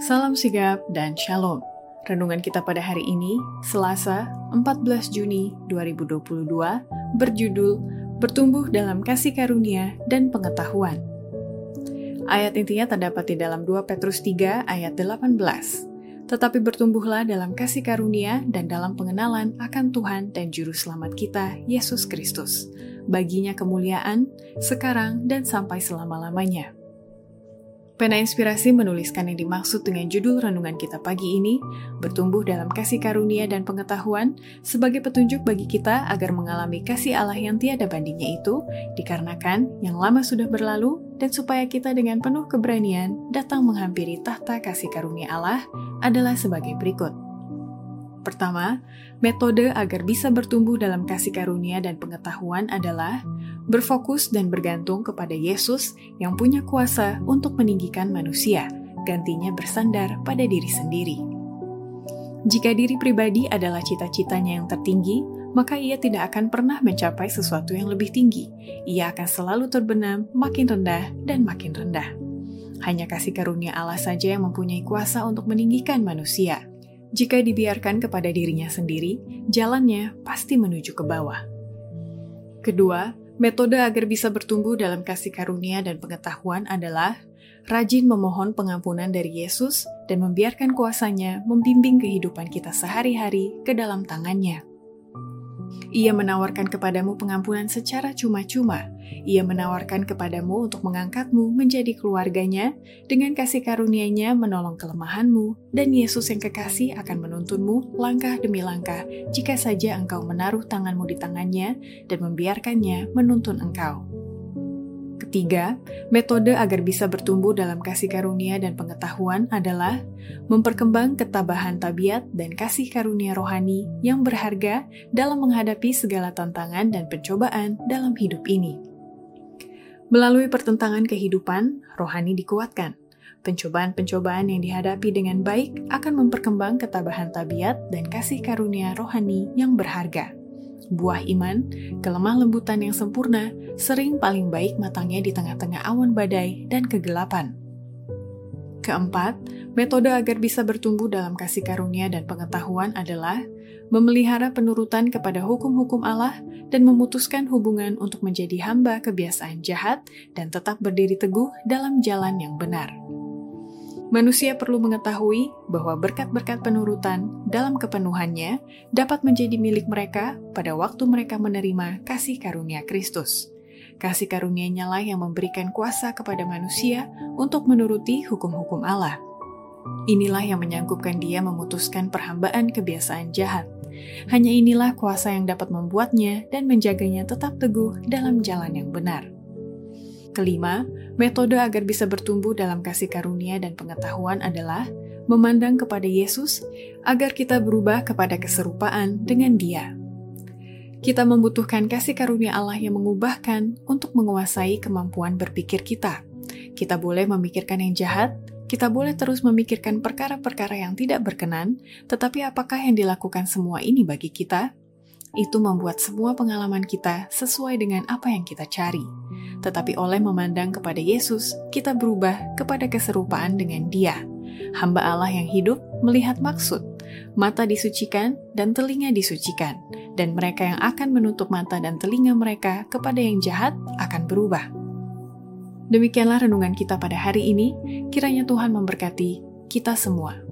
Salam sigap dan shalom. Renungan kita pada hari ini, Selasa 14 Juni 2022, berjudul Bertumbuh dalam Kasih Karunia dan Pengetahuan. Ayat intinya terdapat di dalam 2 Petrus 3 ayat 18. Tetapi bertumbuhlah dalam kasih karunia dan dalam pengenalan akan Tuhan dan Juru Selamat kita, Yesus Kristus. Baginya kemuliaan, sekarang dan sampai selama-lamanya. Pena Inspirasi menuliskan yang dimaksud dengan judul renungan kita pagi ini, bertumbuh dalam kasih karunia dan pengetahuan, sebagai petunjuk bagi kita agar mengalami kasih Allah yang tiada bandingnya itu, dikarenakan yang lama sudah berlalu, dan supaya kita dengan penuh keberanian datang menghampiri tahta kasih karunia Allah adalah sebagai berikut. Pertama, metode agar bisa bertumbuh dalam kasih karunia dan pengetahuan adalah berfokus dan bergantung kepada Yesus yang punya kuasa untuk meninggikan manusia, gantinya bersandar pada diri sendiri. Jika diri pribadi adalah cita-citanya yang tertinggi, maka ia tidak akan pernah mencapai sesuatu yang lebih tinggi. Ia akan selalu terbenam makin rendah dan makin rendah. Hanya kasih karunia Allah saja yang mempunyai kuasa untuk meninggikan manusia. Jika dibiarkan kepada dirinya sendiri, jalannya pasti menuju ke bawah. Kedua, metode agar bisa bertumbuh dalam kasih karunia dan pengetahuan adalah rajin memohon pengampunan dari Yesus dan membiarkan kuasanya membimbing kehidupan kita sehari-hari ke dalam tangannya. Ia menawarkan kepadamu pengampunan secara cuma-cuma. Ia menawarkan kepadamu untuk mengangkatmu menjadi keluarganya dengan kasih karunia-Nya menolong kelemahanmu, dan Yesus yang kekasih akan menuntunmu langkah demi langkah jika saja engkau menaruh tanganmu di tangannya dan membiarkannya menuntun engkau. Ketiga, metode agar bisa bertumbuh dalam kasih karunia dan pengetahuan adalah memperkembang ketabahan tabiat dan kasih karunia rohani yang berharga dalam menghadapi segala tantangan dan pencobaan dalam hidup ini. Melalui pertentangan kehidupan, rohani dikuatkan. Pencobaan-pencobaan yang dihadapi dengan baik akan memperkembang ketabahan tabiat dan kasih karunia rohani yang berharga buah iman, kelemah lembutan yang sempurna, sering paling baik matangnya di tengah-tengah awan badai dan kegelapan. Keempat, metode agar bisa bertumbuh dalam kasih karunia dan pengetahuan adalah memelihara penurutan kepada hukum-hukum Allah dan memutuskan hubungan untuk menjadi hamba kebiasaan jahat dan tetap berdiri teguh dalam jalan yang benar. Manusia perlu mengetahui bahwa berkat-berkat penurutan dalam kepenuhannya dapat menjadi milik mereka pada waktu mereka menerima kasih karunia Kristus. Kasih karunia-Nya lah yang memberikan kuasa kepada manusia untuk menuruti hukum-hukum Allah. Inilah yang menyangkupkan dia memutuskan perhambaan kebiasaan jahat. Hanya inilah kuasa yang dapat membuatnya dan menjaganya tetap teguh dalam jalan yang benar. Kelima, metode agar bisa bertumbuh dalam kasih karunia dan pengetahuan adalah memandang kepada Yesus agar kita berubah kepada keserupaan dengan Dia. Kita membutuhkan kasih karunia Allah yang mengubahkan untuk menguasai kemampuan berpikir kita. Kita boleh memikirkan yang jahat, kita boleh terus memikirkan perkara-perkara yang tidak berkenan, tetapi apakah yang dilakukan semua ini bagi kita? itu membuat semua pengalaman kita sesuai dengan apa yang kita cari. Tetapi oleh memandang kepada Yesus, kita berubah kepada keserupaan dengan Dia. Hamba Allah yang hidup melihat maksud, mata disucikan dan telinga disucikan, dan mereka yang akan menutup mata dan telinga mereka kepada yang jahat akan berubah. Demikianlah renungan kita pada hari ini. Kiranya Tuhan memberkati kita semua.